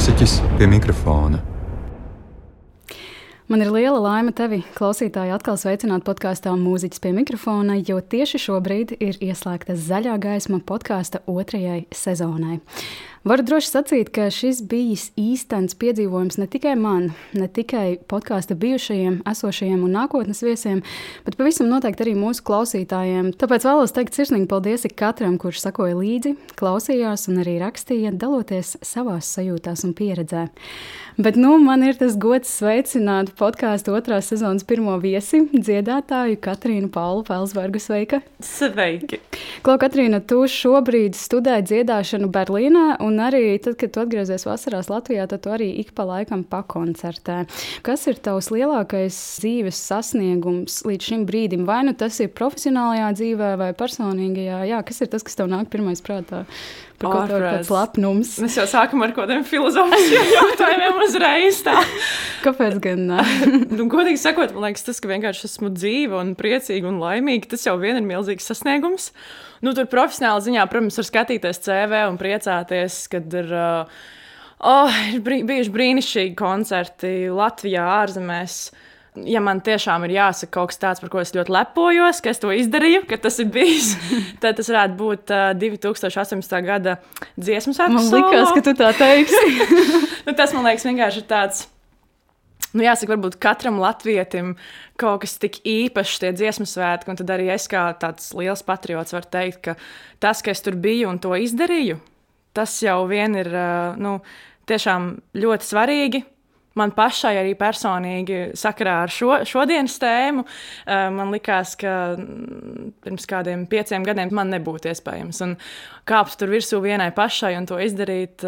mūziķis pie mikrofona. Man ir liela laime tevi, klausītāji, atkal sveicināt podkāstā Mūziķis pie mikrofona, jo tieši šobrīd ir ieslēgta zaļā gaisma podkāsta otrajai sezonai. Varu droši sacīt, ka šis bijis īstenis piedzīvojums ne tikai man, ne tikai podkāstu bijušajiem, esošajiem un nākotnes viesiem, bet pavisam noteikti arī mūsu klausītājiem. Tāpēc vēlos teikt sirsnīgi paldies ikam, kurš sakoja līdzi, klausījās un arī rakstīja, daloties savās sajūtās un pieredzē. Bet nu, man ir tas gods sveicināt podkāstu otrās sezonas pirmo viesi, dziedātāju Katrīnu Paulu Pelsbergu. Sveika! Sveiki! Klau, Katrīna, tu šobrīd studē dziedāšanu Berlīnā, un arī tad, kad tu atgriezies vasarās Latvijā, tad tu arī ik pa laikam pakoncertē. Kas ir tavs lielākais dzīves sasniegums līdz šim brīdim? Vai nu tas ir profesionālajā dzīvē vai personīgajā? Jā, kas ir tas, kas tev nāk pirmais prātā? Par ko tev ir tāds lepnums? Mēs jau sākam ar kaut kādiem filozofiskiem jautājumiem uzreiz. Tā. Kāpēc gan? nu, godīgi sakot, man liekas, tas, ka vienkārši esmu dzīva un priecīga un laimīga, tas jau vien ir milzīgs sasniegums. Nu, tur profesionāli ziņā, protams, var skatīties CV un priecāties, kad ir. Uh, Oh, ir brī, bijuši brīnišķīgi koncerti Latvijā, ārzemēs. Ja man tiešām ir jāsaka kaut kas tāds, par ko es ļoti lepojos, ka es to izdarīju, ka tas ir bijis, tad tas varētu būt uh, 2018. gada dziesmu svētku. Man liekas, ka tu tā teiksi. nu, tas man liekas vienkārši tāds. Nu, jāsaka, varbūt katram latvietim kaut kas tik īpašs, tie dziesmu svētki, un tad arī es kā tāds liels patriots varu teikt, ka tas, ka es tur biju un to izdarīju, tas jau vien ir nu, tiešām ļoti svarīgi man pašai arī personīgi sakarā ar šo, šodienas tēmu, man likās, ka mm, pirms kādiem pieciem gadiem man nebūtu iespējams. Un kāpt tur virsū vienai pašai un to izdarīt,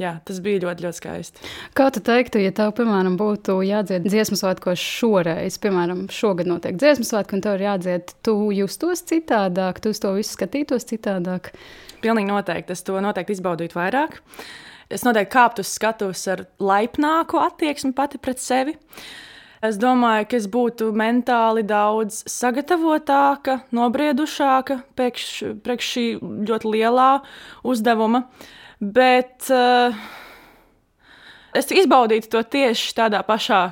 jā, tas bija ļoti, ļoti skaisti. Kā tu teiktu, ja tev, piemēram, būtu jādzied dziesmu svētkos šoreiz, piemēram, šogad notiek dziesmu svētki, un tev ir jādzied, tu justos citādāk, tu uz to visu skatītos citādāk? Pilnīgi noteikti. Es to noteikti izbaudītu vairāk. Uh, es noteikti kāptu uz skatuves ar laipnāku attieksmi pati pret sevi. Es domāju, ka es būtu mentāli daudz sagatavotāka, nobriedušāka priekš, priekš šī ļoti lielā uzdevuma. Bet uh, es izbaudītu to tieši tādā pašā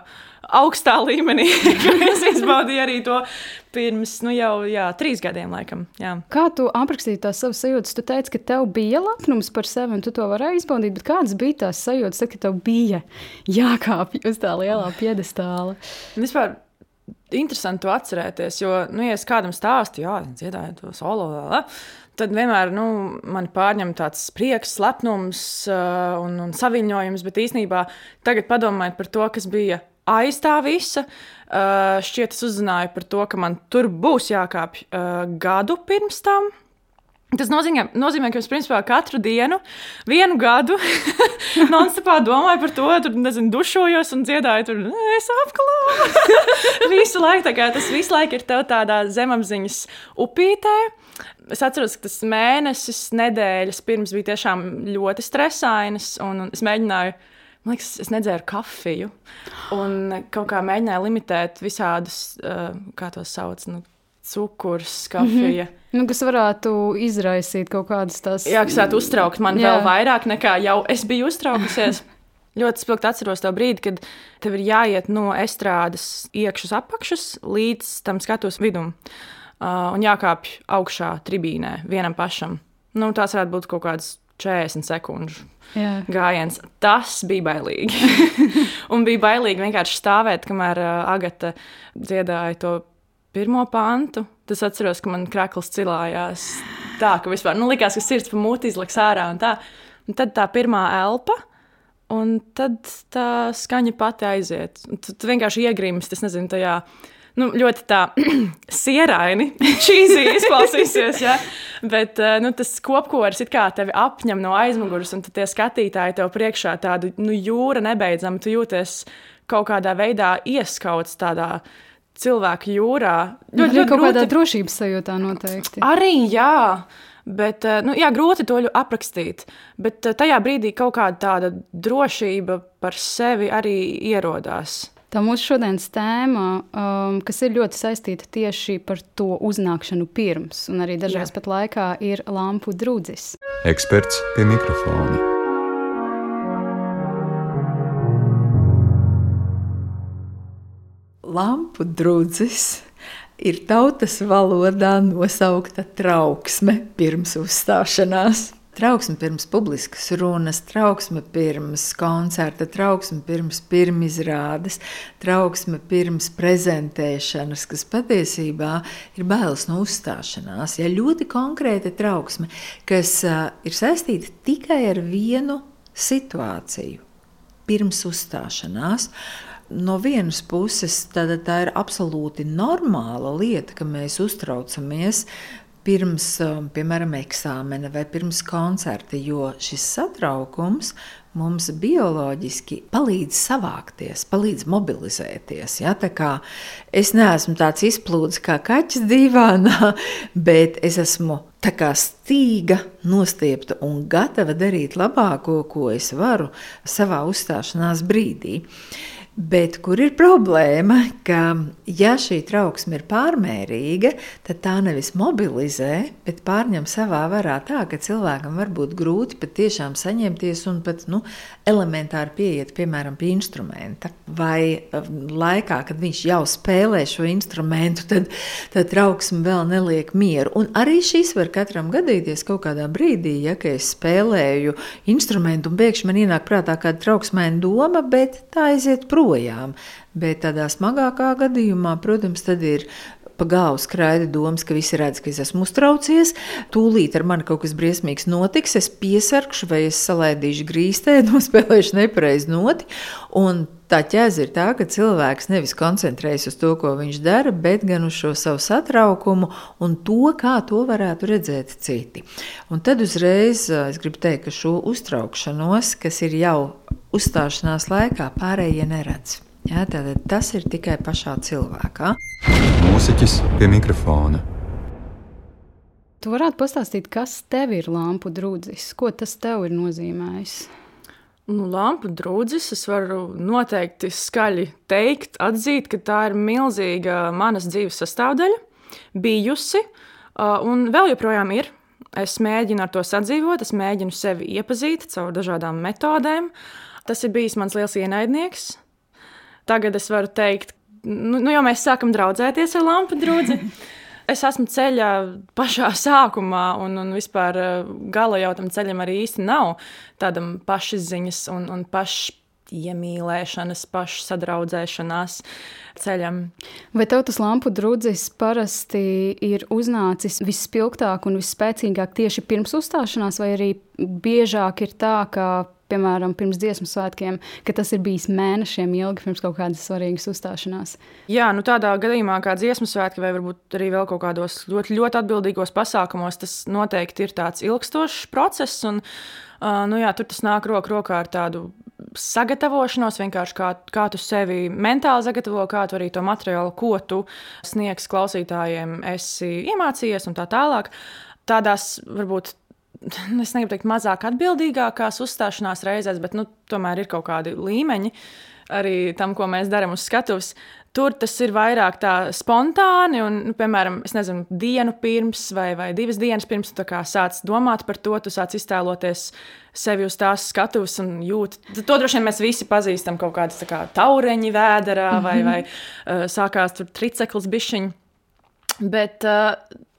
augstā līmenī. es izbaudīju arī to pirms nu, jau jā, trīs gadiem. Laikam, jā. Kā tu aprakstīji tās savas sajūtas? Tu teici, ka tev bija lepnums par sevi, un tu to varēji izbaudīt. Bet kādas bija tās sajūtas, tad, kad tev bija jākāpj uz tā lielā piedestāla? Vispār interesanti to atcerēties, jo, nu, ja es kādam stāstu, jā, dziedāju to solo, lā, tad vienmēr nu, man pārņem tāds prieks, lepnums uh, un, un saviņojums, bet īsnībā tagad padomājot par to, kas bija aiz tā visa. Uh, šķiet, es uzzināju par to, ka man tur būs jākāpj uh, gadu pirms tam. Tas nozīmē, nozīmē, ka es principā katru dienu, vienu gadu, non-stopā domāju par to, tur nezinu, dušojos un dziedāju, tur es apklāju. visu laiku tas visu laiku ir tādā zemapziņas upītē. Es atceros, ka tas mēnesis, nedēļas pirms bija tiešām ļoti stresainas, un, un es mēģināju Man liekas, es nedzēru kafiju. Un kaut kā mēģināju limitēt visādus, uh, kā tos sauc, nu, cukurs, kafija. Mm -hmm. nu, kas varētu izraisīt kaut kādas tās. Jā, kas varētu uztraukt man Jā. vēl vairāk nekā jau es biju uztraukusies. Ļoti spilgti atceros to brīdi, kad tev ir jāiet no estrādes iekšas apakšas līdz tam skatuves vidum. Uh, un jākāpj augšā tribīnē vienam pašam. Nu, tās varētu būt kaut kādas 40 sekundžu Jā. gājiens. Tas bija bailīgi. un bija bailīgi vienkārši stāvēt, kamēr uh, Agata dziedāja to pirmo pantu. Tas atceros, ka man krakls cilājās tā, ka vispār nu, likās, ka sirds pa muti izliks ārā. Un tā. un tad tā pirmā elpa. Un tad tā skaņa pati aiziet. Tu, tu vienkārši iegrimsti, es nezinu, tajā uh, nu, ļoti tā sieraini, čīzī izklausīsies. Ja? Bet eh, nu, tas kopkurs it kā tevi apņem no aizmugures, un tie skatītāji tev priekšā tādu nu, jūra nebeidzama. Tu jūties kaut kādā veidā ieskauts tādā cilvēku jūrā. Ļoti, ļoti kaut grūti... kādā drošības sajūtā noteikti. Arī jā. Bet, eh, nu, jā, grūti to aprakstīt. Bet eh, tajā brīdī kaut kāda tāda drošība par sevi arī ierodās. Tā mūsu šodienas tēma, um, kas ir ļoti saistīta tieši par to uznākšanu pirms, un arī dažreiz pat laikā, ir lampu drudzis. Eksperts pie mikrofona. Lampu drudzis ir tautas valodā nosaukta trauksme pirms uzstāšanās. Trauksme pirms publiskas runas, trauksme pirms koncerta, trauksme pirms pirmizrādes, trauksme pirms prezentēšanas, kas patiesībā ir bailes no uzstāšanās. Ja ļoti konkrēta trauksme, kas uh, ir saistīta tikai ar vienu situāciju, pirms uzstāšanās. No vienas puses, tā ir absolūti normāla lieta, ka mēs uztraucamies pirms, um, piemēram, eksāmena vai pirms koncerta, jo šis satraukums mums bioloģiski palīdz savākties, palīdz mobilizēties. Ja? Es neesmu tāds izplūdes kā kaķis divānā, bet es esmu tā kā stīga, nostiepta un gatava darīt labāko, ko es varu savā uzstāšanās brīdī. Bet kur ir problēma, ka ja šī trauksme ir pārmērīga, tad tā nevis mobilizē, bet pārņem savā varā tā, ka cilvēkam var būt grūti patiešām saņemties un pat nu, elementāri pieiet, piemēram, pie instrumenta. Vai um, laikā, kad viņš jau spēlē šo instrumentu, tad, tad trauksme vēl neliek mieru. Un arī šis var katram gadīties kaut kādā brīdī, ja es spēlēju instrumentu un pēkšņi man ienāk prātā kāda trauksmēna doma, bet tā aiziet projām. Bet tādā smagākā gadījumā, protams, ir pa galvu skraida domas, ka visi redz, ka es esmu uztraucies. Tūlīt ar mani kaut kas briesmīgs notiks, es piesarkšu, vai es salaidīšu grīstē, nospēlēšu nepareizi noti. Tā ķēze ir tā, ka cilvēks nevis koncentrējas uz to, ko viņš dara, bet gan uz šo savu satraukumu un to, kā to varētu redzēt citi. Un tad uzreiz es gribu teikt, ka šo uztraukšanos, kas ir jau uzstāšanās laikā, pārējie neredz. Ja, tātad tas ir tikai pašā cilvēkā. Mūziķis pie mikrofona. Tu varētu pastāstīt, kas tev ir lampu drūdzis? Ko tas tev ir nozīmējis? Nu, lampu drūdzis es varu noteikti skaļi teikt, atzīt, ka tā ir milzīga manas dzīves sastāvdaļa, bijusi un vēl joprojām ir. Es mēģinu ar to sadzīvot, es mēģinu sevi iepazīt caur dažādām metodēm. Tas ir bijis mans liels ienaidnieks tagad es varu teikt, nu, nu jau mēs sākam draudzēties ar lampu drudzi. Es esmu ceļā pašā sākumā, un, un vispār eh, gala jau tam ceļam arī īsti nav tādam pašizziņas un, un pašs iemīlēšanas, pašsadraudzēšanās ceļam. Vai tev tas lampu drudzis parasti ir uznācis visspilgtāk un visspēcīgāk tieši pirms uzstāšanās, vai arī biežāk ir tā, ka piemēram, pirms dziesmu svētkiem, ka tas ir bijis mēnešiem ilgi pirms kaut kādas svarīgas uzstāšanās. Jā, nu tādā gadījumā, kā dziesmu svētki, vai varbūt arī vēl kaut kādos ļoti, ļoti atbildīgos pasākumos, tas noteikti ir tāds ilgstošs process. Un, uh, nu jā, tur tas nāk roku rokā ar tādu sagatavošanos, vienkārši kā, kā tu sevi mentāli sagatavo, kā tu arī to materiālu, ko tu sniegs klausītājiem, esi iemācījies un tā tālāk. Tādās varbūt es negribu teikt, mazāk atbildīgākās uzstāšanās reizēs, bet nu, tomēr ir kaut kādi līmeņi arī tam, ko mēs darām uz skatuves. Tur tas ir vairāk tā spontāni, un, nu, piemēram, nezinu, dienu pirms vai, vai divas dienas pirms tu sāc domāt par to, tu sāc iztēloties sevi uz tās skatuves un jūt. To droši vien mēs visi pazīstam kaut kādas kā, taureņi vēderā vai, mm -hmm. vai uh, sākās tur triceklis bišķiņi. Bet uh,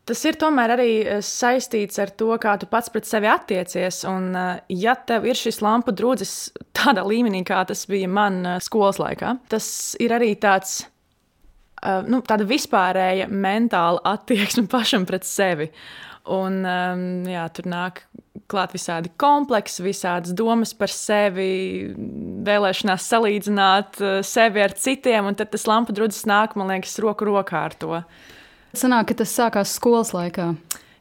Tas ir tomēr arī eh, saistīts ar to, kā tu pats pret sevi attiecies. Un, eh, ja tev ir šis lampu drudzis tādā līmenī, kā tas bija man eh, skolas laikā, tas ir arī tāds. Nu, tāda vispārēja mentāla attieksme pašam pret sevi. Un, um, jā, tur nāk klāt visādi kompleksi, visādas domas par sevi, vēlēšanās salīdzināt sevi ar citiem, un tad tas lampu drudzis nāk, man liekas, roku rokā ar to. Sanāk, ka tas sākās skolas laikā.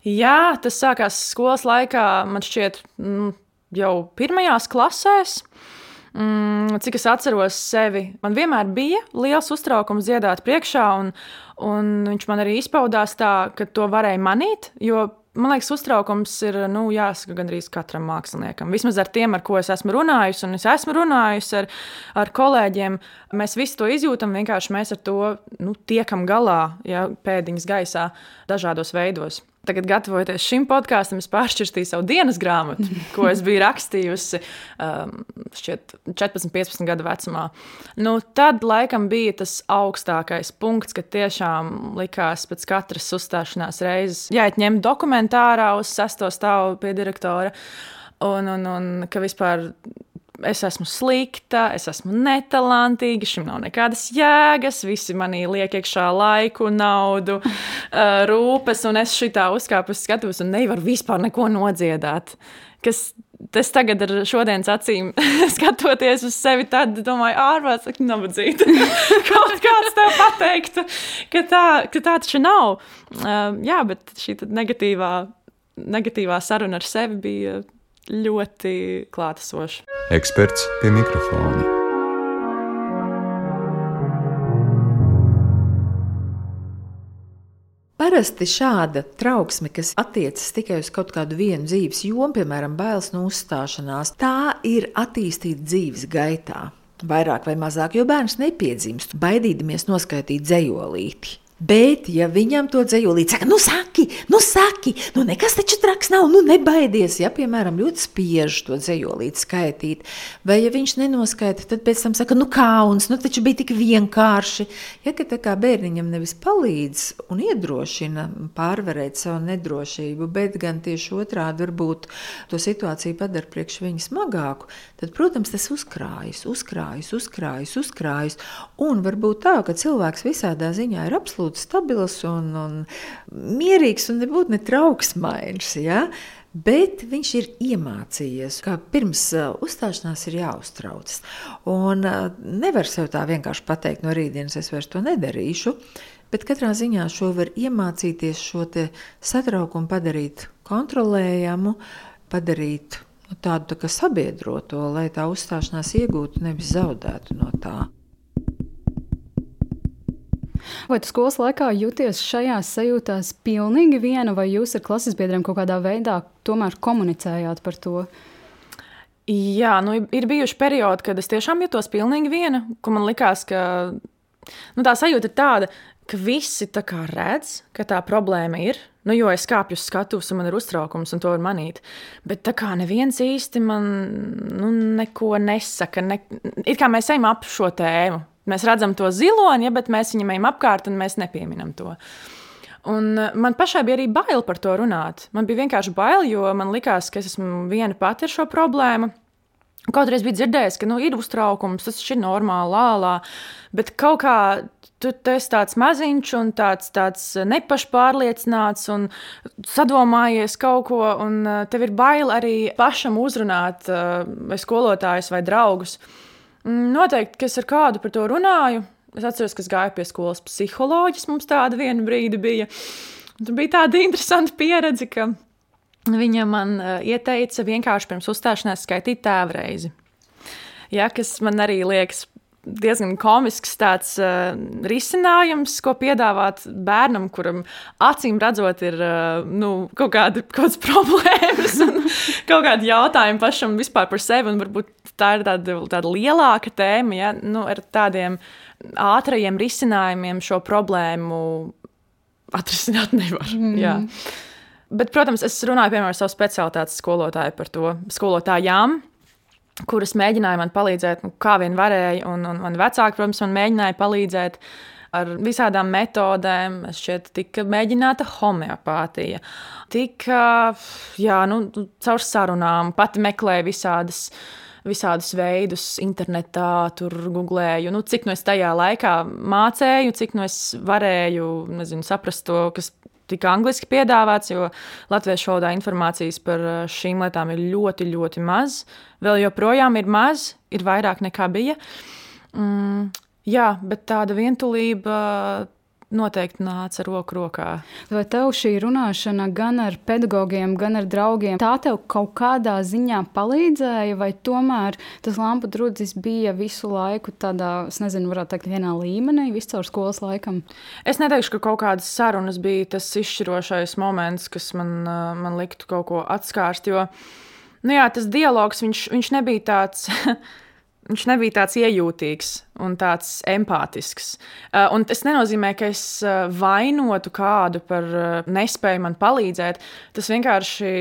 Jā, tas sākās skolas laikā, man šķiet, mm, jau pirmajās klasēs. Mm, cik es atceros sevi, man vienmēr bija liels uztraukums dziedāt priekšā, un, un viņš man arī izpaudās tā, ka to varēja manīt. Jo Man liekas, uztraukums ir nu, jāsaka gandrīz katram māksliniekam. Vismaz ar tiem, ar ko es esmu runājusi, un es esmu runājusi ar, ar kolēģiem. Mēs visi to izjūtam, vienkārši mēs ar to nu, tiekam galā, ja pēdiņas gaisā, dažādos veidos. Tagad, gatavojoties šim podkāstam, es pāršķirstīju savu dienas grāmatu, ko es biju rakstījusi um, 14, 15 gadu vecumā. Nu, tad, laikam, bija tas augstākais punkts, kad tiešām likās pēc katras uzstāšanās reizes jāiet ņemt dokumentārā uz sesto stāvu pie direktora. Un, un, un ka vispār es esmu slikta, es esmu netalantīga, šim nav nekādas jēgas, visi manī liek iekšā laiku, naudu, rūpes, un es šitā uzkāpu uz skatuves un nevaru vispār neko nodziedāt. Kas tas tagad ar šodienas acīm skatoties uz sevi, tad domāju, ārprāts, ka nabadzīga. Kaut kāds tev pateiktu, ka tā, ka tā taču nav. Uh, jā, bet šī negatīvā, negatīvā saruna ar sevi bija ļoti klātesoša. Eksperts pie mikrofona. Parasti šāda trauksme, kas attiecas tikai uz kaut kādu vienu dzīves jomu, piemēram, bailes no uzstāšanās, tā ir attīstīta dzīves gaitā. Vairāk vai mazāk, jo bērns nepiedzimst, baidīdamies noskaidrot dzējolīti. Bet, ja viņam to dzējolīte saka, nu saki, nu saki, nu nekas taču traks nav, nu nebaidies, ja, piemēram, ļoti spiež to dzējolīti skaitīt, vai ja viņš nenoskaita, tad pēc tam saka, nu kauns, nu taču bija tik vienkārši. Ja, ka tā kā bērniņam nevis palīdz un iedrošina pārvarēt savu nedrošību, bet gan tieši otrādi varbūt to situāciju padara priekš viņa smagāku, tad, protams, tas uzkrājas, uzkrājas, uzkrājas, uzkrājas, un varbūt tā, ka cilvēks visādā ziņā ir absolūti absolūti stabils un, un mierīgs un nebūtu ne trauksmains. Ja? Bet viņš ir iemācījies, ka pirms uh, uzstāšanās ir jāuztraucas. Un uh, nevar sev tā vienkārši pateikt, no rītdienas es vairs to nedarīšu. Bet katrā ziņā šo var iemācīties, šo satraukumu padarīt kontrolējamu, padarīt nu, tādu tā sabiedroto, lai tā uzstāšanās iegūtu, nevis zaudētu no tā. Vai tu skolas laikā jūties šajās sajūtās pilnīgi viena, vai jūs ar klases biedriem kaut kādā veidā tomēr komunicējāt par to? Jā, nu, ir bijuši periodi, kad es tiešām jutos pilnīgi viena, ka man likās, ka nu, tā sajūta ir tāda, ka visi redz, ka tā problēma ir. Nu, jo es kāpju uz skatuves, un man ir uztraukums, un to var manīt. Bet tā kā neviens īsti man nu, neko nesaka, ne, it kā mēs ejam ap šo tēmu. Mēs redzam to ziloņu, ja, bet mēs viņam ejam apkārt un mēs nepieminam to. Un eh, man pašai bija arī bail par to runāt. Man bija vienkārši bail, jo man likās, ka es esmu viena pati ar šo problēmu. Kaut arī es biju dzirdējis, ka nu, ir uztraukums, tas ir normāli, lālā, bet kaut kā tu esi tāds maziņš un tāds, tāds nepašpārliecināts un sadomājies kaut ko, un eh, tev ir bail arī pašam uzrunāt eh, vai skolotājus vai draugus. Mm, noteikti, ka es ar kādu par to runāju. Es atceros, ka es gāju pie skolas psiholoģijas. Mums tāda viena brīdi bija. Tur bija tāda interesanta pieredze, ka viņa man uh, ieteica vienkārši pirms uzstāšanās skaitīt tēvreizi. Ja, kas man arī liekas diezgan komisks tāds uh, risinājums, ko piedāvāt bērnam, kuram acīm redzot, ir uh, nu, kaut kāda kaut problēmas un kaut kādi jautājumi pašam vispār par sevi. Varbūt tā ir tāda, tāda lielāka tēma, ja nu, ar tādiem ātriem risinājumiem šo problēmu atrisināt nevar. Mm. Jā. Bet, protams, es runāju piemēram ar savu specialitātes skolotāju par to skolotājām kuras mēģināja man palīdzēt, nu, kā vien varēja. Un, un man vecāki, protams, man mēģināja palīdzēt ar visādām metodēm. Šeit tika mēģināta homeopātija, tika jā, nu, caur sarunām, pati meklēja visādas. Visādus veidus internetā, tur googlēju, nu, cik no es tajā laikā mācīju, cik no es varēju nezinu, saprast to, kas tika angliski piedāvāts, jo latviešu valodā informācijas par eh, šīm lietām ir ļoti, ļoti maz. Vēl joprojām ir maz, ir vairāk nekā bija. Mm, jā, bet tāda vientulība noteikti nāca roku rokā. Vai tev šī runāšana gan ar pedagogiem, gan ar draugiem, tā tev kaut kādā ziņā palīdzēja, vai tomēr tas lampu drudzis bija visu laiku tādā, es nezinu, varētu teikt, vienā līmenī, viscaur skolas laikam? Es neteikšu, ka kaut kādas sarunas bija tas izšķirošais moments, kas man, man liktu kaut ko atskārst, jo, nu jā, tas dialogs, viņš, viņš nebija tāds. viņš nebija tāds iejūtīgs un tāds empātisks. Uh, un tas nenozīmē, ka es uh, vainotu kādu par uh, nespēju man palīdzēt. Tas vienkārši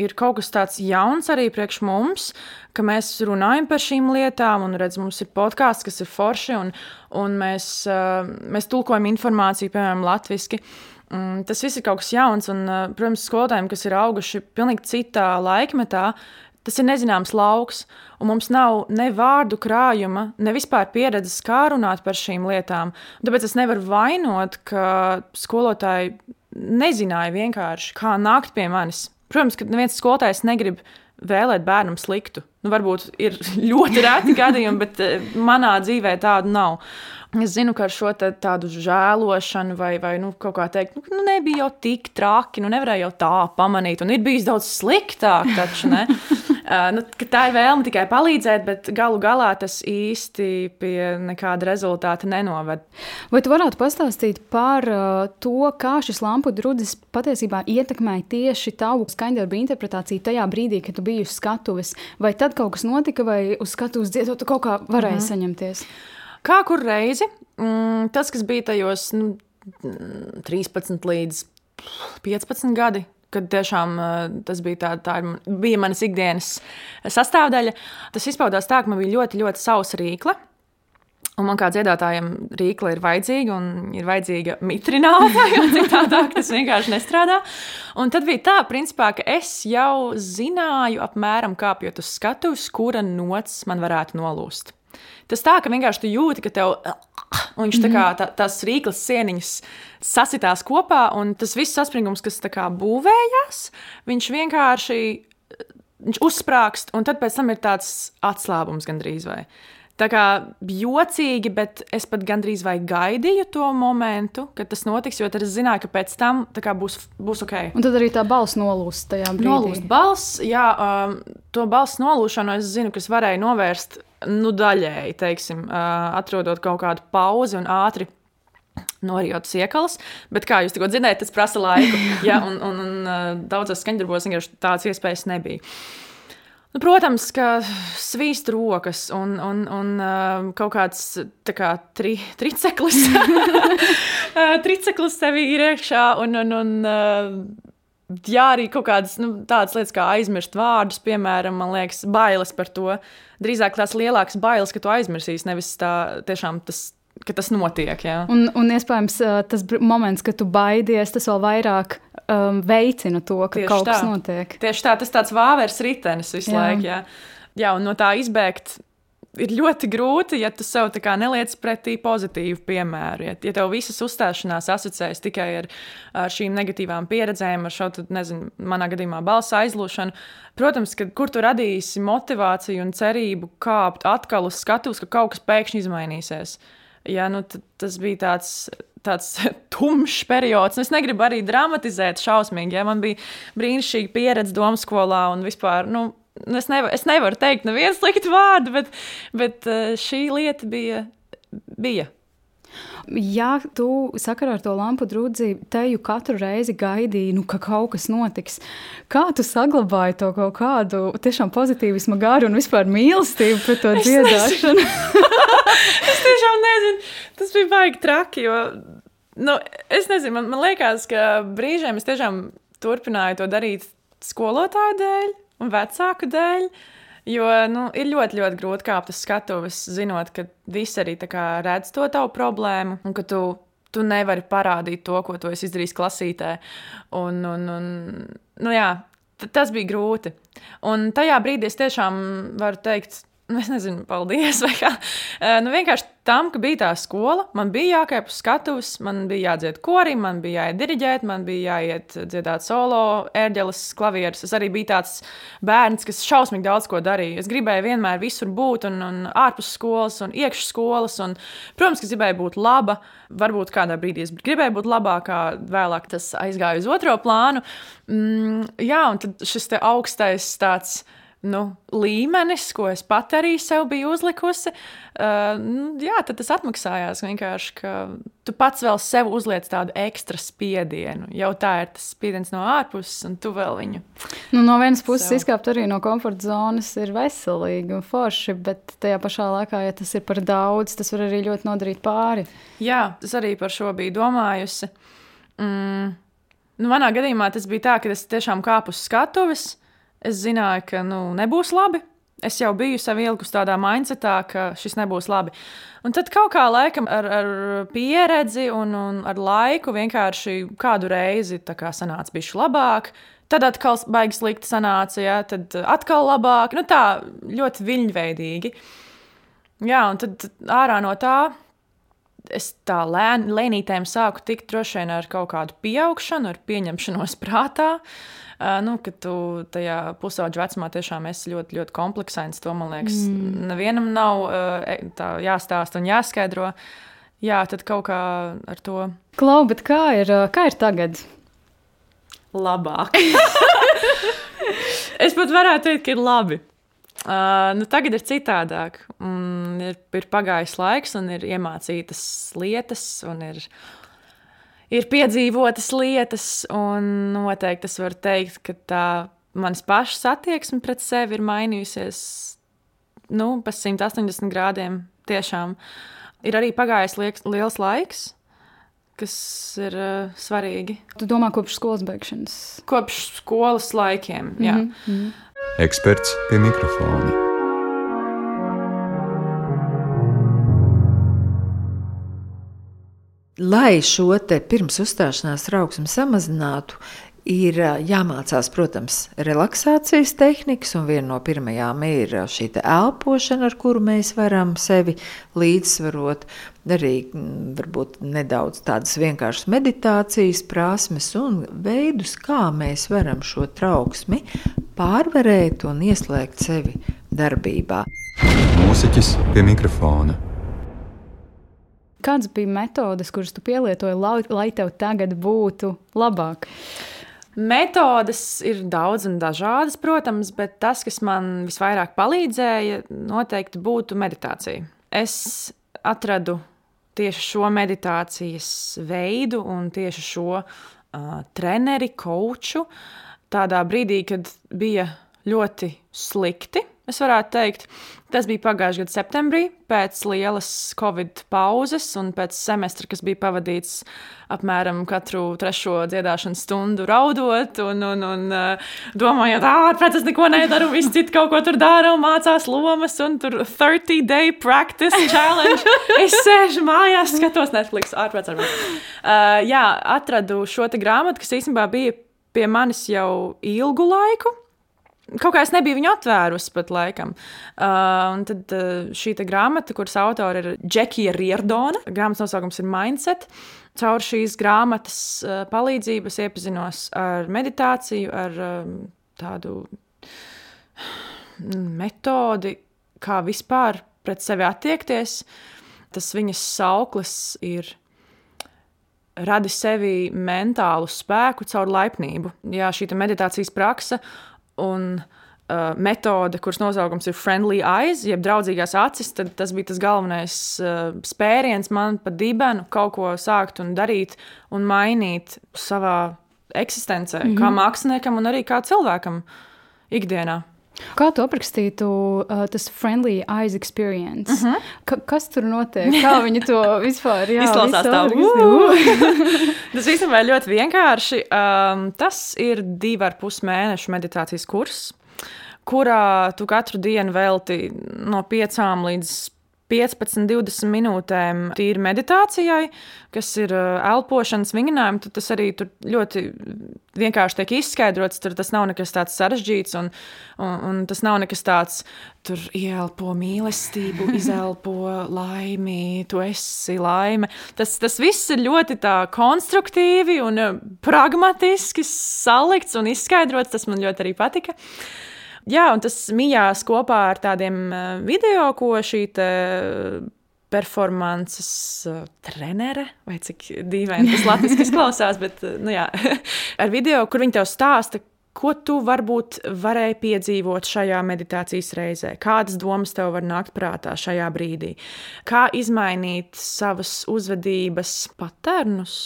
ir kaut kas tāds jauns arī priekš mums, ka mēs runājam par šīm lietām, un redz, mums ir podkāsts, kas ir forši, un, un mēs, mēs tulkojam informāciju, piemēram, latviešu. Mm, tas viss ir kaut kas jauns, un, protams, skolotājiem, kas ir auguši pilnīgi citā laikmetā, Tas ir nezināms lauks, un mums nav ne vārdu krājuma, ne vispār pieredzes, kā runāt par šīm lietām. Tāpēc es nevaru vainot, ka skolotāji nezināja vienkārši, kā nākt pie manis. Protams, ka neviens skolotājs negrib vēlēt bērnam sliktu. Nu, varbūt ir ļoti reti gadījumi, bet eh, manā dzīvē tādu nav. Es zinu, ka ar šo tādu žēlošanu, vai, vai nu, kaut kā teikt, nu, nu, nebija jau tik traki, nu, nevarēja jau tā pamanīt, un ir bijis daudz sliktāk. Taču, uh, nu, tā ir vēlme tikai palīdzēt, bet galu galā tas īsti pie nekāda rezultāta nenoved. Vai tu varētu pastāstīt par to, kā šis lampu drudzis patiesībā ietekmēja tieši tavu skaņdarbu interpretāciju tajā brīdī, kad tu biji uz skatuves? Vai tad kaut kas notika, vai uz skatuves dziedot, tu kaut kā varēji mm. saņemties? Kā kur reizi, mm, tas, kas bija tajos nu, 13 līdz 15 gadi, kad tiešām tas bija, tā, tā bija manas ikdienas sastāvdaļa, tas izpaudās tā, ka man bija ļoti, ļoti sausa rīkla. Un man kā dziedātājam rīkla ir vajadzīga, un ir vajadzīga mitrinātāja, jo citādāk tas vienkārši nestrādā. Un tad bija tā, principā, ka es jau zināju, apmēram kāpjot uz skatuves, kura nots man varētu nolūst. Tas tā, ka vienkārši tu jūti, ka tev un viņš tā kā tā, tās rīklas sieniņas sasitās kopā, un tas viss saspringums, kas tā kā būvējās, viņš vienkārši viņš uzsprāgst, un tad pēc tam ir tāds atslābums gandrīz vai. Tā kā jocīgi, bet es pat gandrīz vai gaidīju to momentu, kad tas notiks, jo tad es zināju, ka pēc tam būs, būs ok. Un tad arī tā balss nolūst tajā brīdī. Nolūst balss, jā, um, to balss nolūšanu es zinu, ka es varēju novērst nu, daļēji, teiksim, atrodot kaut kādu pauzi un ātri norijot siekalas. Bet, kā jūs tikko dzirdējāt, tas prasa laiku. ja, un, un, un daudzos skaņdarbos vienkārši tādas iespējas nebija. Nu, protams, ka svīst rokas un, un, un kaut kāds kā, tri, triceklis. triceklis sevī ir iekšā un, un, un jā, arī kaut kādas nu, tādas lietas, kā aizmirst vārdus, piemēram, man liekas, bailes par to. Drīzāk tās lielākas bailes, ka tu aizmirsīsi, nevis tā tiešām tas. Tas notiek. Jā. Un, un iespējams, tas moments, kad tu baidies, tas vēl vairāk um, veicina to, ka Tieši kaut tā. kas notiek. Tieši tā, tas tāds vāveres ritenis visu jā. laiku. Jā. jā, un no tā izbēgt ir ļoti grūti, ja tu sev neliec pretī pozitīvu piemēru. Ja, ja tev visas uzstāšanās asociējas tikai ar, ar šīm negatīvām pieredzēm, ar šo, tad, nezinu, manā gadījumā balss aizlūšanu, protams, ka kur tu radīsi motivāciju un cerību kāpt atkal uz skatuves, ka kaut kas pēkšņi izmainīsies. Ja, nu, tas bija tāds tāds tumšs periods. Es negribu arī dramatizēt šausmīgi. Ja? Man bija brīnišķīga pieredze domu skolā un vispār. Nu, es, nevar, es nevaru teikt nevienu sliktu vārdu, bet, bet eh, šī lieta bija. bija. Ja tu sakarā ar to lampu drudzi teju katru reizi gaidīji, nu, ka kaut kas notiks, kā tu saglabāji to kaut kādu tiešām pozitīvismu garu un vispār mīlestību pret to dziedāšanu? es tiešām nezinu, tas bija baigi traki, jo, nu, es nezinu, man, man liekas, ka brīžiem es tiešām turpināju to darīt skolotāju dēļ un vecāku dēļ. Jo nu, ir ļoti, ļoti grūti kāpt uz skatuves, zinot, ka visi arī redz to tavu problēmu, un ka tu, tu nevari parādīt to, ko tu esi izdarījis klasītē. Un, un, un, nu, jā, tas bija grūti. Un tajā brīdī es tiešām varu teikt, es nezinu, paldies. nu, vienkārši tam, ka bija tā skola, man bija jākāp uz skatuves, man bija jādzied korim, man bija jāiet diriģēt, man bija jāiet dziedāt solo, ērģeles, klavierus. Es arī biju tāds bērns, kas šausmīgi daudz ko darīja. Es gribēju vienmēr visur būt, un, un ārpus skolas, un iekšā skolas. Un, protams, ka gribēju būt laba. Varbūt kādā brīdī es gribēju būt labākā, vēlāk tas aizgāja uz otro plānu. Mm, jā, un tad šis augstais tāds nu, līmenis, ko es pat arī sev biju uzlikusi, uh, nu, jā, tad tas atmaksājās vienkārši, ka tu pats vēl sev uzliec tādu ekstra spiedienu. Jau tā ir tas spiediens no ārpuses, un tu vēl viņu Nu, no vienas puses, so. izkāpt arī no komforta zonas ir veselīgi un forši, bet tajā pašā laikā, ja tas ir par daudz, tas var arī ļoti nodarīt pāri. Jā, tas arī par šo biju domājusi. Mm. Nu, manā gadījumā tas bija tā, ka es tiešām kāpu uz skatuves. Es zināju, ka nu, nebūs labi. Es jau biju sev ielikus tādā mindsetā, ka šis nebūs labi. Un tad kaut kā laikam ar, ar pieredzi un, un ar laiku vienkārši kādu reizi kā sanāca bišķi labāk. Tad atkal baigas slikti sanāca, ja, tad atkal labāk. Nu, tā ļoti viļņveidīgi. Jā, un tad ārā no tā es tā lēn, lēnītēm sāku tikt droši vien ar kaut kādu pieaugšanu, ar pieņemšanos prātā. Uh, nu, ka tu tajā pusauģa vecumā tiešām esi ļoti, ļoti kompleksains. To man liekas, mm. nevienam nav e, tā jāstāsta un jāskaidro. Jā, tad kaut kā ar to. Klau, bet kā ir, kā ir tagad? Labāk. es pat varētu teikt, ka ir labi. Uh, nu, tagad ir citādāk. Mm, ir, ir pagājis laiks, un ir iemācītas lietas, un ir ir piedzīvotas lietas, un noteikti es varu teikt, ka tā manas pašas attieksme pret sevi ir mainījusies nu, pa 180 grādiem. Tiešām ir arī pagājis lieks, liels laiks. Kas ir uh, svarīgi. Tu domā, kopš skolas beigšanas? Kopš skolas laikiem, jā. Mm -hmm. Eksperts pie mikrofona. Lai šo pirms uzstāšanās trauksmi samazinātu, ir jāmācās, protams, relaksācijas tehnikas, un viena no pirmajām ir šī elpošana, ar kuru mēs varam sevi līdzsvarot. Arī varbūt nedaudz tādas vienkāršas meditācijas prasmes un veidus, kā mēs varam šo trauksmi pārvarēt un ieslēgt sevi darbībā. Mūziķis pie mikrofona. Kādas bija metodes, kuras tu pielietoji, lai, lai tev tagad būtu labāk? Metodes ir daudz un dažādas, protams, bet tas, kas man visvairāk palīdzēja, noteikti būtu meditācija. Es atradu tieši šo meditācijas veidu un tieši šo uh, treneri, koču tādā brīdī, kad bija ļoti slikti es varētu teikt. Tas bija pagājušā gada septembrī, pēc lielas covid pauzes un pēc semestra, kas bija pavadīts apmēram katru trešo dziedāšanas stundu raudot un, un, un uh, domājot, ah, es neko nedaru, visi citi kaut ko tur dara un mācās lomas un tur 30 day practice challenge. Es sēžu mājās, skatos Netflix, ārprāt, ārprāt. Uh, jā, atradu šo grāmatu, kas īstenībā bija pie manis jau ilgu laiku. Kaut kā es nebiju viņu atvērusi pat laikam. Uh, un tad uh, šī grāmata, kuras autora ir Džekija Rierdona, grāmatas nosaukums ir Mindset. Caur šīs grāmatas uh, palīdzību es iepazinos ar meditāciju, ar um, tādu metodi, kā vispār pret sevi attiekties. Tas viņas sauklis ir radi sevi mentālu spēku caur laipnību. Jā, šī meditācijas praksa un uh, metode, kuras nosaukums ir Friendly Eyes, jeb draudzīgās acis, tad tas bija tas galvenais uh, spēriens man pa dibenu kaut ko sākt un darīt un mainīt savā eksistencē, mm -hmm. kā māksliniekam un arī kā cilvēkam ikdienā. Kā tu aprakstītu uh, tas friendly eyes experience? Uh. -huh. Ka, kas tur notiek? Kā viņi to vispār izklausās? Tā, tas īstenībā ir ļoti vienkārši. Um, tas ir divu ar pus mēnešu meditācijas kurs, kurā tu katru dienu velti no piecām līdz 15, 20 minūtēm tīri meditācijai, kas ir elpošanas vingrinājumi, tad tas arī tur ļoti vienkārši tiek izskaidrots. Tur tas nav nekas tāds sarežģīts, un, un, un tas nav nekas tāds, tur ielpo mīlestību, izelpo laimi, tu esi laime. Tas, tas viss ir ļoti konstruktīvi un pragmatiski salikts un izskaidrots. Tas man ļoti arī patika. Uh, Jā, un tas mijās kopā ar tādiem eh, video, ko šī performances uh, trenere, vai cik dīvaini tas latviešu izklausās, bet nu, jā, ar video, kur viņi tev stāsta, ko tu varbūt varēji piedzīvot šajā meditācijas reizē, kādas domas tev var nākt prātā šajā brīdī, kā izmainīt savas uzvedības paternus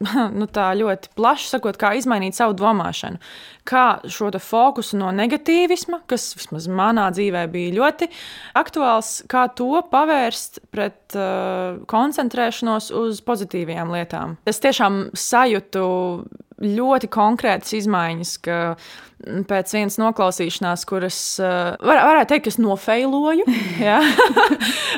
nu, tā ļoti plaši sakot, kā izmainīt savu domāšanu. Kā šo fokusu no negatīvisma, kas vismaz manā dzīvē bija ļoti aktuāls, kā to pavērst pret uh, koncentrēšanos uz pozitīvām lietām. Es tiešām sajūtu ļoti konkrētas izmaiņas, ka pēc vienas noklausīšanās, kuras uh, var, varētu teikt, es nofeiloju. uh,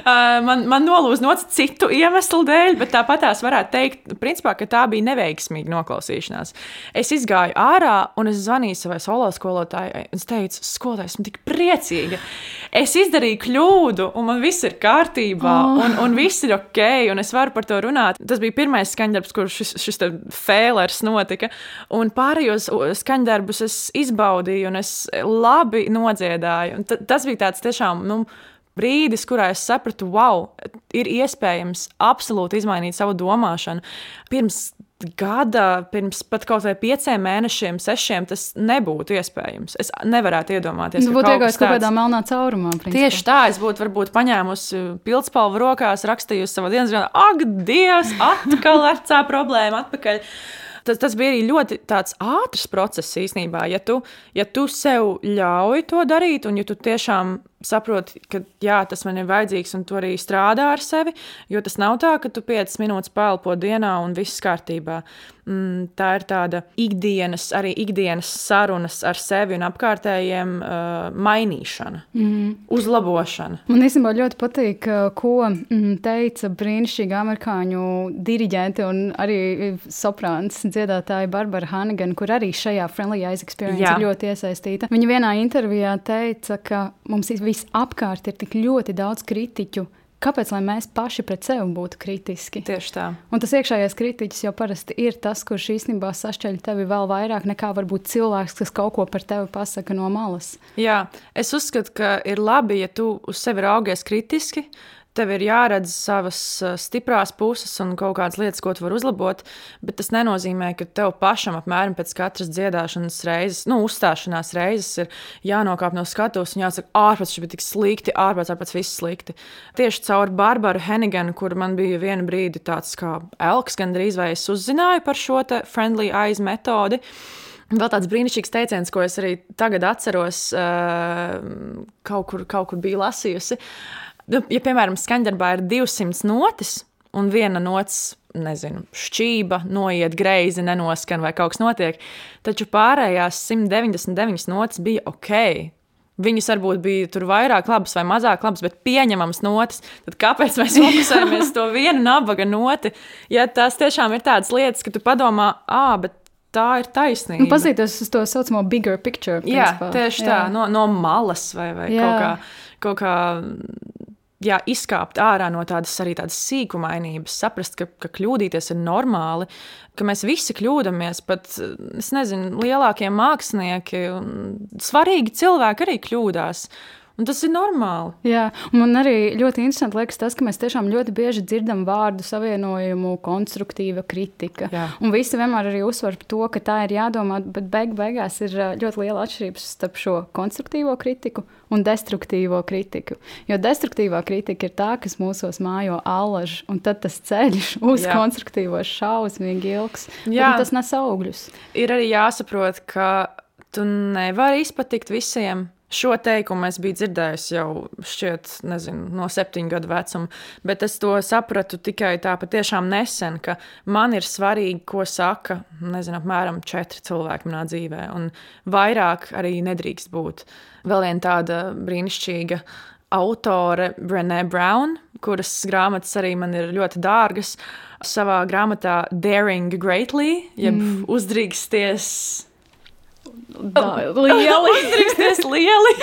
man, man nolūza nots citu iemeslu dēļ, bet tāpat tās varētu teikt, principā, ka tā bija neveiksmīga noklausīšanās. Es izgāju ārā un es zvanīju savai solo skolotājai. Es teicu, skolotājai, esmu tik priecīga. Es izdarīju kļūdu, un man viss ir kārtībā, oh. un, un viss ir ok, un es varu par to runāt. Tas bija pirmais skaņdarbs, kur šis, šis fēlers notika, un pārējos skaņdarbus es izbaudīju, un es labi nodziedāju. Tas bija tāds tiešām. Nu, brīdis, kurā es sapratu, wow, ir iespējams absolūti izmainīt savu domāšanu. Pirms gada, pirms pat kaut vai pieciem mēnešiem, sešiem, tas nebūtu iespējams. Es nevarētu iedomāties, tas būtu iegājis kaut kādā melnā caurumā. Principā. Tieši tā, es būtu varbūt paņēmusi pildspalvu rokās, rakstījusi savā dienas grāmatā, ak, Dievs, atkal vecā problēma atpakaļ tas, tas bija arī ļoti ātrs process īstenībā. Ja tu, ja tu sev ļauj to darīt, un ja tu tiešām saproti, ka jā, tas man ir vajadzīgs, un tu arī strādā ar sevi, jo tas nav tā, ka tu 5 minūtes pelpo dienā un viss kārtībā. Mm, tā ir tāda ikdienas, arī ikdienas sarunas ar sevi un apkārtējiem uh, mainīšana, mm. uzlabošana. Man īstenībā ļoti patīk, uh, ko mm, teica brīnišķīga amerikāņu diriģente un arī soprāns dziedātāja Barbara Hannigan, kur arī šajā Friendly Eyes Experience Jā. ir ļoti iesaistīta. Viņa vienā intervijā teica, ka mums visapkārt ir tik ļoti daudz kritiķu. Kāpēc mēs paši pret sevi būtu kritiski? Tieši tā. Un tas iekšējais kritiķis jau parasti ir tas, kurš īstenībā sašķeļ tevi vēl vairāk nekā varbūt cilvēks, kas kaut ko par tevi pasaka no malas. Jā, es uzskatu, ka ir labi, ja tu uz sevi raugies kritiski, tev ir jāredz savas eh, stiprās puses un kaut kādas lietas, ko tu vari uzlabot, bet tas nenozīmē, ka tev pašam apmēram pēc katras dziedāšanas reizes, nu, uzstāšanās reizes ir jānokāp no skatuves un jāsaka, ārpus šis bija tik slikti, ārpus, ārpus viss slikti. Tieši caur Barbaru Heniganu, kur man bija viena brīdi tāds kā elks, gandrīz vai es uzzināju par šo friendly eyes metodi. Vēl tāds brīnišķīgs teiciens, ko es arī tagad atceros, uh, kaut, kur, kaut kur biju lasījusi. Uh, Nu, ja, piemēram, skaņdarbā ir 200 notis, un viena nots, nezinu, šķība, noiet greizi, nenoskan vai kaut kas notiek, taču pārējās 199 notis bija ok. Viņas varbūt bija tur vairāk labas vai mazāk labas, bet pieņemamas notis. Tad kāpēc mēs fokusējamies uz to vienu nabaga noti? Ja tās tiešām ir tādas lietas, ka tu padomā, ah, bet tā ir taisnība. Nu, Paskatīties uz to saucamo bigger picture. Principā. Jā, tieši jā. tā, no, no malas vai, vai jā. kaut kā. Kaut kā jā, izkāpt ārā no tādas arī tādas sīkumainības, saprast, ka, ka kļūdīties ir normāli, ka mēs visi kļūdāmies, pat nezinu, lielākie mākslinieki un svarīgi cilvēki arī kļūdās. Un tas ir normāli. Jā, man arī ļoti interesanti liekas tas, ka mēs tiešām ļoti bieži dzirdam vārdu savienojumu, konstruktīva kritika. Jā. Un visi vienmēr arī uzsver to, ka tā ir jādomā, bet beig beigās ir ļoti liela atšķirība starp šo konstruktīvo kritiku un destruktīvo kritiku. Jo destruktīvā kritika ir tā, kas mūsos mājo allaž, un tad tas ceļš uz Jā. konstruktīvo šausmīgi ilgs. Jā. Tas nes augļus. Ir arī jāsaprot, ka tu nevari izpatikt visiem Šo teikumu es biju dzirdējusi jau šķiet, nezinu, no septiņu gadu vecuma, bet es to sapratu tikai tā patiešām nesen, ka man ir svarīgi, ko saka, nezinu, apmēram četri cilvēki manā dzīvē, un vairāk arī nedrīkst būt. Vēl viena tāda brīnišķīga autore, Brené Brown, kuras grāmatas arī man ir ļoti dārgas, savā grāmatā Daring Greatly, jeb mm. uzdrīksties lieli. Uzdrīksties lieli.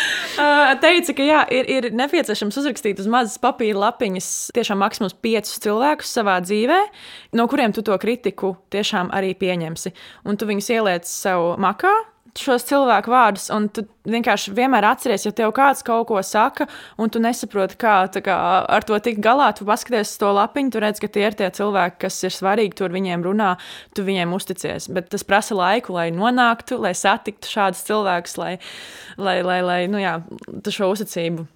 Teica, ka jā, ir, ir nepieciešams uzrakstīt uz mazas papīra lapiņas tiešām maksimums piecus cilvēkus savā dzīvē, no kuriem tu to kritiku tiešām arī pieņemsi. Un tu viņus ieliec sev makā, šos cilvēku vārdus, un tu vienkārši vienmēr atceries, ja tev kāds kaut ko saka, un tu nesaproti, kā, kā ar to tikt galā. Tu paskaties uz to lapiņu, tu redz, ka tie ir tie cilvēki, kas ir svarīgi, tur viņiem runā, tu viņiem uzticies. Bet tas prasa laiku, lai nonāktu, lai satiktu šādus cilvēkus, lai, lai, lai, lai nu jā, šo uzticību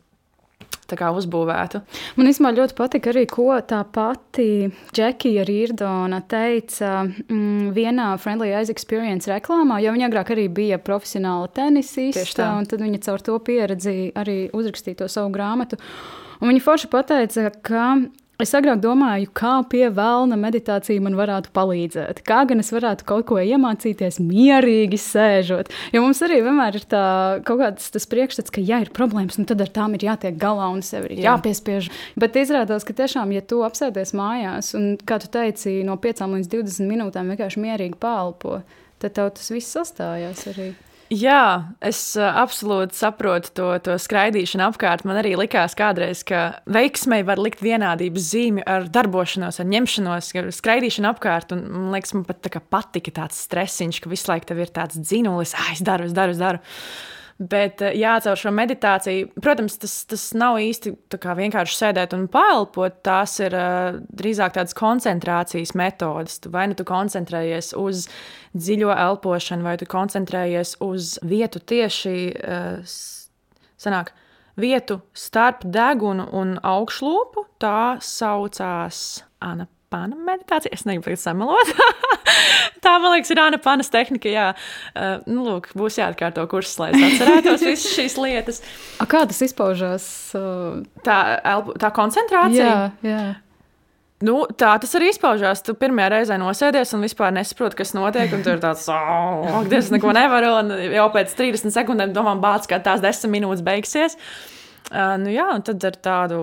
uzbūvētu. Man īstenībā ļoti patika arī, ko tā pati Džekija Rīrdona teica mm, vienā Friendly Eyes Experience reklāmā, jo viņa agrāk arī bija profesionāla tenisista, un tad viņa caur to pieredzi arī uzrakstīja to savu grāmatu. Un viņa forši pateica, ka Es agrāk domāju, kā pie vēlna meditācija man varētu palīdzēt. Kā gan es varētu kaut ko iemācīties mierīgi sēžot. Jo mums arī vienmēr ir tā, kaut kāds tas priekšstats, ka, ja ir problēmas, nu tad ar tām ir jātiek galā un sev ir Jā. jāpiespiež. Bet izrādās, ka tiešām, ja tu apsēdies mājās un, kā tu teici, no 5 līdz 20 minūtēm vienkārši mierīgi pālpo, tad tev tas viss sastājās arī. Jā, es uh, absolūti saprotu to, to skraidīšanu apkārt. Man arī likās kādreiz, ka veiksmei var likt vienādības zīmi ar darbošanos, ar ņemšanos, ar skraidīšanu apkārt. Un, man liekas, man pat tā patika tāds stresiņš, ka visu laiku tev ir tāds dzinulis, ah, es daru, es daru, es daru. Bet, eh, jā, caur šo meditāciju, protams, tas, tas nav īsti vienkārši sēdēt un pāelpot. Tās ir uh, drīzāk tādas koncentrācijas metodes. Vai nu tu koncentrējies uz dziļo elpošanu, vai tu koncentrējies uz vietu tieši uh, sanāk, vietu starp degunu un augšlūpu. Tā saucās Ana Pana meditācija. Es negribu tagad samalot. tā, man liekas, ir Anna Panas tehnika. Jā, uh, nu, lūk, būs jāatkārto kurs, lai es atcerētos visas šīs lietas. A, kā tas izpaužās? Uh... Tā, elpu, tā koncentrācija. Jā, jā. Nu, tā tas arī izpaužās. Tu pirmā reize nosēdies un vispār nesaproti, kas notiek. Un tur ir tāds, oh, Dievs, neko nevaru. Un jau pēc 30 sekundēm domā, bāc, ka tās 10 minūtes beigsies. Uh, nu, jā, un tad ar tādu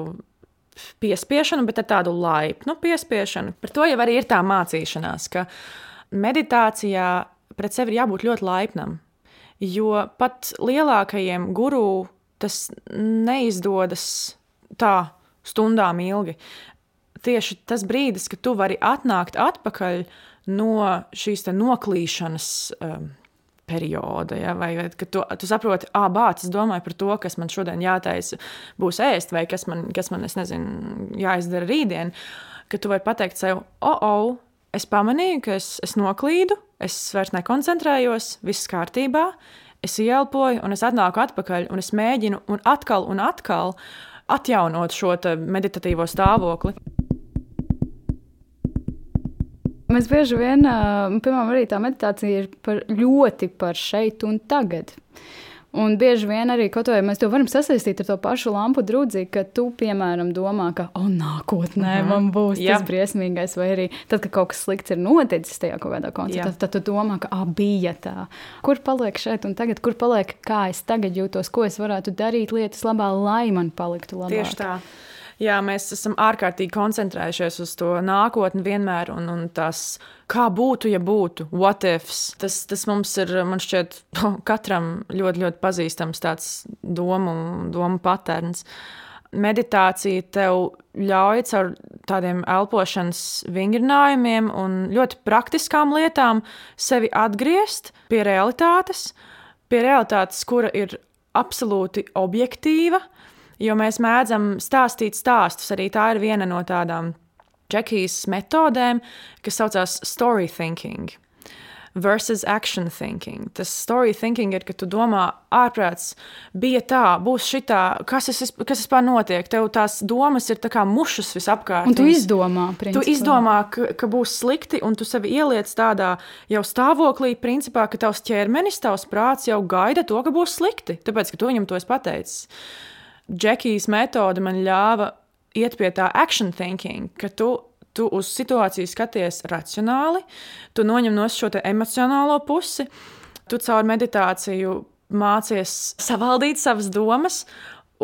piespiešanu, bet ar tādu laipnu piespiešanu. Par to jau arī ir tā mācīšanās, ka meditācijā pret sevi ir jābūt ļoti laipnam. Jo pat lielākajiem guru tas neizdodas tā stundām ilgi. Tieši tas brīdis, kad tu vari atnākt atpakaļ no šīs noklīšanas um, perioda. Ja? Vai, vai tu, tu saproti, ah, bācis, es domāju par to, kas man šodien jātaisa, būs ēst, vai kas man, kas man nezinu, jāizdara rītdien. Ka tu vari pateikt sev, oh, oh, es pamanīju, ka es, es noklīdu, es vairs nekoncentrējos, viss kārtībā, es ielpoju, un es atnāku atpakaļ, un es mēģinu un atkal un atkal atjaunot šo meditatīvo stāvokli. Mēs bieži vien, piemēram, arī tā meditācija ir par ļoti par šeit un tagad. Un bieži vien arī vai, mēs to varam sasaistīt ar to pašu lampu drudzi, ka tu, piemēram, domā, ka, oh, nākotnē uh -huh. man būs Jā. tas briesmīgais, vai arī tad, kad kaut kas slikts ir noticis tajā kaut kādā koncertā, tad, tad tu domā, ka, ah, bija tā. Kur paliek šeit un tagad, kur paliek, kā es tagad jūtos, ko es varētu darīt lietas labā, lai man paliktu labāk. Tieši tā. Jā, mēs esam ārkārtīgi koncentrējušies uz to nākotni vienmēr, un, un tas, kā būtu, ja būtu, what ifs. Tas, tas mums ir, man šķiet, katram ļoti, ļoti pazīstams tāds domu, domu patērns. Meditācija tev ļauj caur tādiem elpošanas vingrinājumiem un ļoti praktiskām lietām sevi atgriezt pie realitātes, pie realitātes, kura ir absolūti objektīva, jo mēs mēdzam stāstīt stāstus. Arī tā ir viena no tādām Džekijas metodēm, kas saucās story thinking. Versus action thinking. Tas story thinking ir, ka tu domā, ārprāts bija tā, būs šitā, kas es, kas vispār notiek. Tev tās domas ir kā mušas visapkārt. Un tu izdomā, principā. Tu izdomā, ka, ka būs slikti, un tu sevi ieliec tādā jau stāvoklī, principā, ka tavs ķermenis, tavs prāts jau gaida to, ka būs slikti. Tāpēc, ka tu viņam to esi pateicis. Džekijas metode man ļāva iet pie tā action thinking, ka tu, tu uz situāciju skaties racionāli, tu noņem no šo emocionālo pusi, tu caur meditāciju mācies savaldīt savas domas,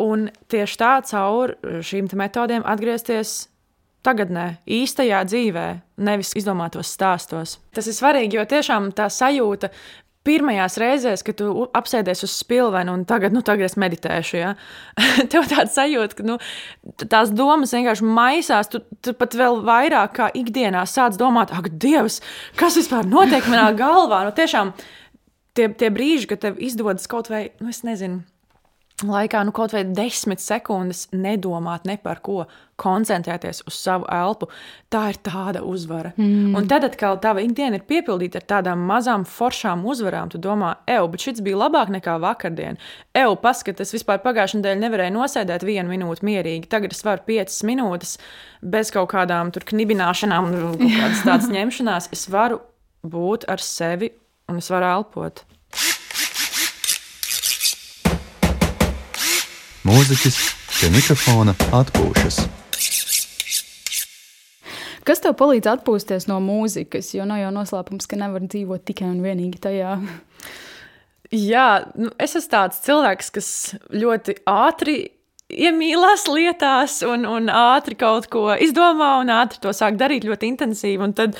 un tieši tā caur šīm metodēm atgriezties tagadnē, īstajā dzīvē, nevis izdomātos stāstos. Tas ir svarīgi, jo tiešām tā sajūta pirmajās reizēs, kad tu apsēdies uz spilvena un tagad, nu, tagad es meditēšu, ja? tev tāds sajūta, ka nu, tās domas vienkārši maisās. Tu, tu pat vēl vairāk kā ikdienā sāc domāt, ak, Dievs, kas vispār notiek manā galvā? Nu, tiešām tie, tie brīži, kad tev izdodas kaut vai, nu, es nezinu. Laikā, nu, kaut vai desmit sekundes nedomāt ne par ko, koncentrēties uz savu elpu, tā ir tāda uzvara. Mm. Un tad atkal tava ikdiena ir piepildīta ar tādām mazām foršām uzvarām. Tu domā, ej, bet šis bija labāk nekā vakardien. Ej, paskatās, vispār pagājušajā nedēļā nevarēju nosēdēt vienu minūti mierīgi. Tagad es varu piecas minūtes bez kaut kādām knibināšanām, kaut kādas tādas ņemšanās. Es varu būt ar sevi un es varu elpot. Mūziķis pie mikrofona atpūšas. Kas tev palīdz atpūsties no mūzikas? Jo nav jau noslēpums, ka nevar dzīvot tikai un vienīgi tajā. Jā, nu, es esmu tāds cilvēks, kas ļoti ātri iemīlās lietās un, un ātri kaut ko izdomā un ātri to sāk darīt ļoti intensīvi. Tad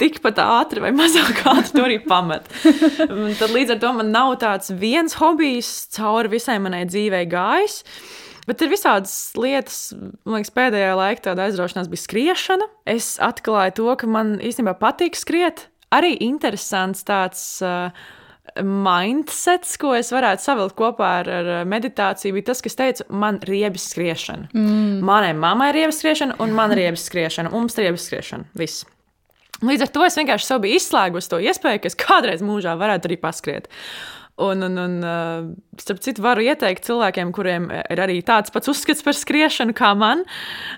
tikpat ātri vai mazāk ātri to arī pamet. tad līdz ar to man nav tāds viens hobijs cauri visai manai dzīvei gājis. Bet ir visādas lietas, man liekas, pēdējā laikā tāda aizraušanās bija skriešana. Es atklāju to, ka man īstenībā patīk skriet. Arī interesants tāds uh, mindsets, ko es varētu savilkt kopā ar, ar meditāciju, bija tas, kas teica, man ir riebis skriešana. Mm. Manai mammai ir riebis skriešana, un man ir riebis skriešana, un mums ir riebis skriešana. Viss. Līdz ar to es vienkārši sev biju izslēgusi to iespēju, ka es kādreiz mūžā varētu arī paskriet. Un, un, un starp citu, varu ieteikt cilvēkiem, kuriem ir arī tāds pats uzskats par skriešanu kā man,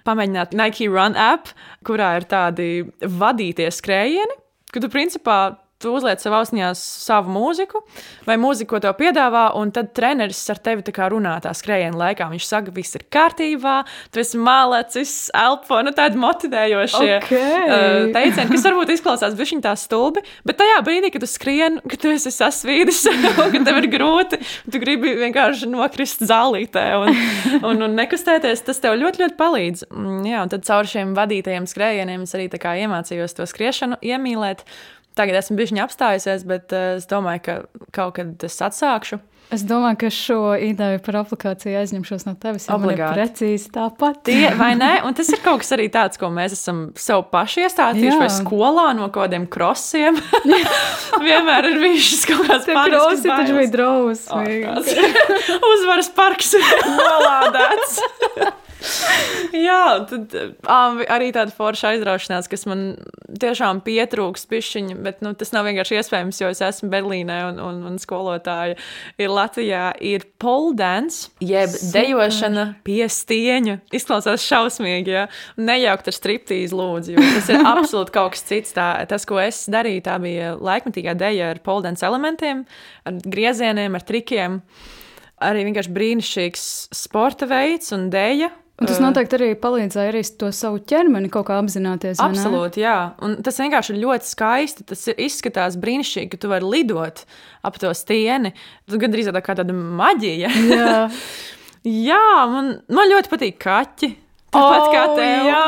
pamēģināt Nike Run app, kurā ir tādi vadītie skrējieni, ka tu principā tu uzliec savā ausnī savu mūziku, vai mūziku, ko tev piedāvā, un tad treneris ar tevi runā tā skrējiena laikā. Viņš saka, viss ir kārtībā, tu esi mālecis, elpo, nu tādi motivējošie okay. uh, teicieni, kas varbūt izklausās bišķiņ tā stulbi, bet tajā brīdī, kad tu skrien, kad tu esi sasvīdis, un kad tev ir grūti, tu gribi vienkārši nokrist zālītē un, un, un nekustēties, tas tev ļoti, ļoti palīdz. Mm, jā, un tad caur šiem vadītajiem skrējieniem es arī iemācījos to skriešanu iemīlēt. Tagad esmu bijusi apstājusies, bet uh, es domāju, ka kaut kad es atsākšu. Es domāju, ka šo ideju par aplikāciju aizņemšos no tevis. Obligāti. Precīzi tāpat. Tie, vai ne? Un tas ir kaut kas arī tāds, ko mēs esam sev paši iestādījuši vai skolā no kaut kādiem krosiem. Vienmēr ir bijis kaut kāds pārējais. Tas taču bija drausmīgi. Oh, Uzvaras parks nolādēts. Jā, tad arī tāda forša aizraušanās, kas man tiešām pietrūks pišķiņa, bet nu, tas nav vienkārši iespējams, jo es esmu Berlīnē un, un, un skolotāja ir Latvijā, ir poldance, jeb Super. dejošana pie stieņa. Izklausās šausmīgi, ja nejaukt ar striptīzu lūdzu, jo tas ir absolūti kaut kas cits. Tā, tas, ko es darīju, tā bija laikmetīgā deja ar poldance elementiem, ar griezieniem, ar trikiem arī vienkārši brīnišķīgs sporta veids un dēļa. Un tas noteikti arī palīdzēja arī to savu ķermeni kaut kā apzināties. Absolūti, jā. Un tas vienkārši ir ļoti skaisti. Tas izskatās brīnišķīgi, ka tu vari lidot ap to stieni. Tas gandrīz tā kā tāda maģija. Jā, jā man, man ļoti patīk kaķi. Tāpat oh, kā tev. Jā,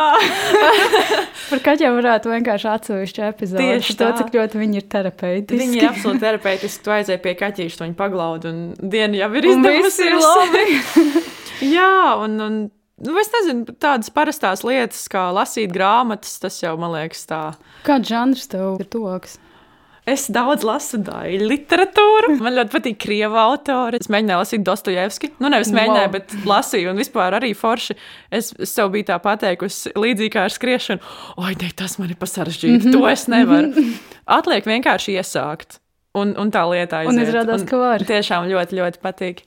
par kaķiem varētu vienkārši atsevišķu epizodi. Tieši to, cik ļoti viņi ir terapeitiski. Viņi ir absolūti terapeitiski. Tu aizēji pie kaķīša, viņi paglaud, un diena jau ir izdevusies. Jā, un, un Nu, es nezinu, tādas parastās lietas, kā lasīt grāmatas, tas jau man liekas tā. Kāds žanrs tev ir tuvāks? Es daudz lasu daļu literatūru. Man ļoti patīk krievu autori. Es mēģināju lasīt Dostojevski. Nu, nevis mēģināju, wow. bet lasīju, un vispār arī forši. Es, sev biju tā pateikusi, līdzīgi kā ar skriešanu. Oi, ne, tas man ir pasaržģīti. Mm -hmm. To es nevaru. Atliek vienkārši iesākt. Un, un tā lietā izrādās, ka var. Tiešām ļoti, ļoti patīk.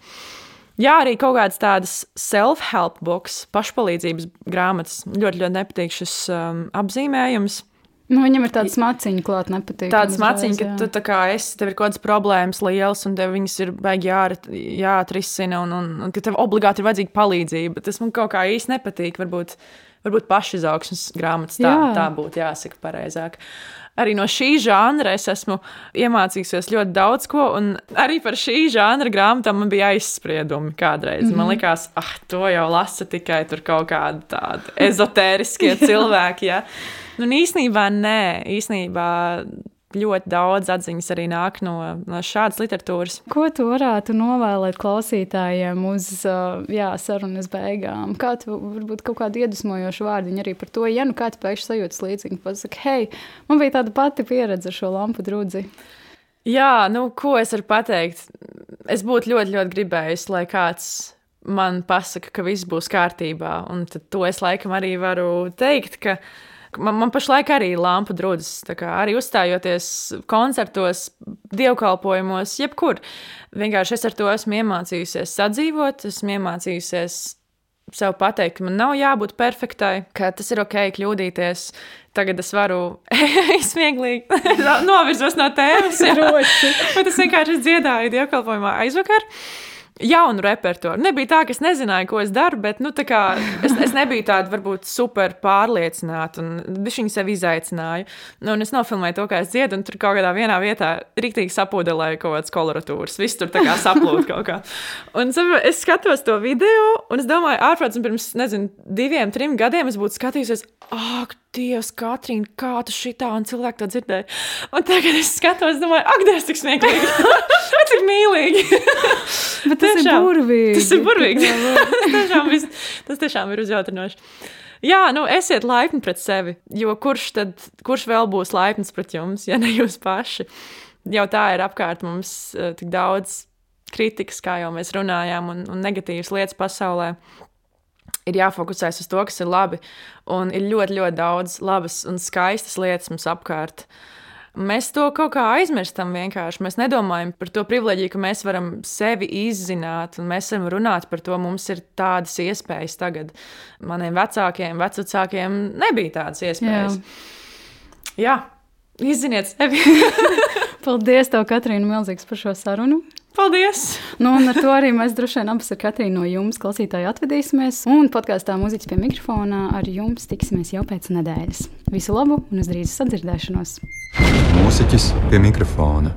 Jā, arī kaut kādas tādas self-help books, pašpalīdzības grāmatas. Ļoti, ļoti nepatīk šis um, apzīmējums. Nu, viņam ir tāds maciņš, klāt, nepatīk. Tāds maciņš, ka tu tā kā esi, tev ir kaut kādas problēmas lielas, un tev viņas ir baigi jā, jāatrisina, un, un, un ka tev obligāti ir vajadzīga palīdzība. Tas man kaut kā īsti nepatīk. Varbūt, varbūt pašizaugsmes grāmatas tā, jā. tā būtu jāsaka pareizāk arī no šī žanra es esmu iemācījusies ļoti daudz ko. Arī par šī žanra grāmatām man bija aizspriedumi kādreiz. Mm -hmm. Man mhm. liekas, ah, to jau lasa tikai kaut kādi tādi ezotēriskie cilvēki. Ja? Nu, īsnībā nē, īsnībā ļoti daudz atziņas arī nāk no, no šādas literatūras. Ko tu varētu novēlēt klausītājiem uz jā, sarunas beigām? Kā tu varbūt kaut kādu iedvesmojošu vārdiņu arī par to, ja nu kāds pēkšņi sajūtas līdzīgi, pasaka, hei, man bija tāda pati pieredze ar šo lampu drudzi. Jā, nu, ko es varu pateikt? es būtu ļoti, ļoti gribējis, lai kāds man pasaka, ka viss būs kārtībā. Un to es laikam arī varu teikt, ka man, man pašlaik arī ir lampu drudzes. Arī uzstājoties koncertos, dievkalpojumos, jebkur. Vienkārši es ar to esmu iemācījusies sadzīvot, esmu iemācījusies sev pateikt, ka man nav jābūt perfektai, ka tas ir ok, kļūdīties. Tagad es varu smieklīgi novirzos no tēmas. Bet es vienkārši dziedāju dievkalpojumā aizvakar jaunu repertuāru. Nebija tā, ka es nezināju, ko es daru, bet nu, es, es nebiju tāda varbūt super pārliecināta. Viņu sev izaicināja. Nu, es nofilmēju to, kā es dziedu, un tur kaut kādā vienā vietā rīktīgi sapūdelēju kaut kādas koloratūras. Viss tur kā saplūda kaut kā. Un es skatos to video, un es domāju, ārprāts, pirms nezinu, diviem, trim gadiem es būtu skatījusies, ak, Dievs, Katrīna, kā tu šitā, un cilvēki to dzirdēja. Un tagad es skatos, domāju, ak, Dievs, cik smieklīgi, cik mīlīgi. Bet tas tiešām, ir burvīgi. Tas ir burvīgi. tas, tiešām, vis, tas tiešām ir uzjautrinoši. Jā, nu esiet laipni pret sevi, jo kurš tad, kurš vēl būs laipns pret jums, ja ne jūs paši? Jau tā ir apkārt mums uh, tik daudz kritikas, kā jau mēs runājām, un, un negatīvas lietas pasaulē ir jāfokusēs uz to, kas ir labi. Un ir ļoti, ļoti daudz labas un skaistas lietas mums apkārt. Mēs to kaut kā aizmirstam vienkārši. Mēs nedomājam par to privilēģiju, ka mēs varam sevi izzināt, un mēs varam runāt par to. Mums ir tādas iespējas tagad. Maniem vecākiem, vecākiem nebija tādas iespējas. Jā, Jā izziniet sevi. Paldies, tev, Katrīna, milzīgs par šo sarunu. Paldies! Nu, ar to arī mēs droši vien abas ar Katrīnu no jums, klausītāji, atvedīsimies. Un podkāstā Mūziķis pie mikrofona ar jums tiksimies jau pēc nedēļas. Visu labu un uz drīz sadzirdēšanos! Mūziķis pie mikrofona.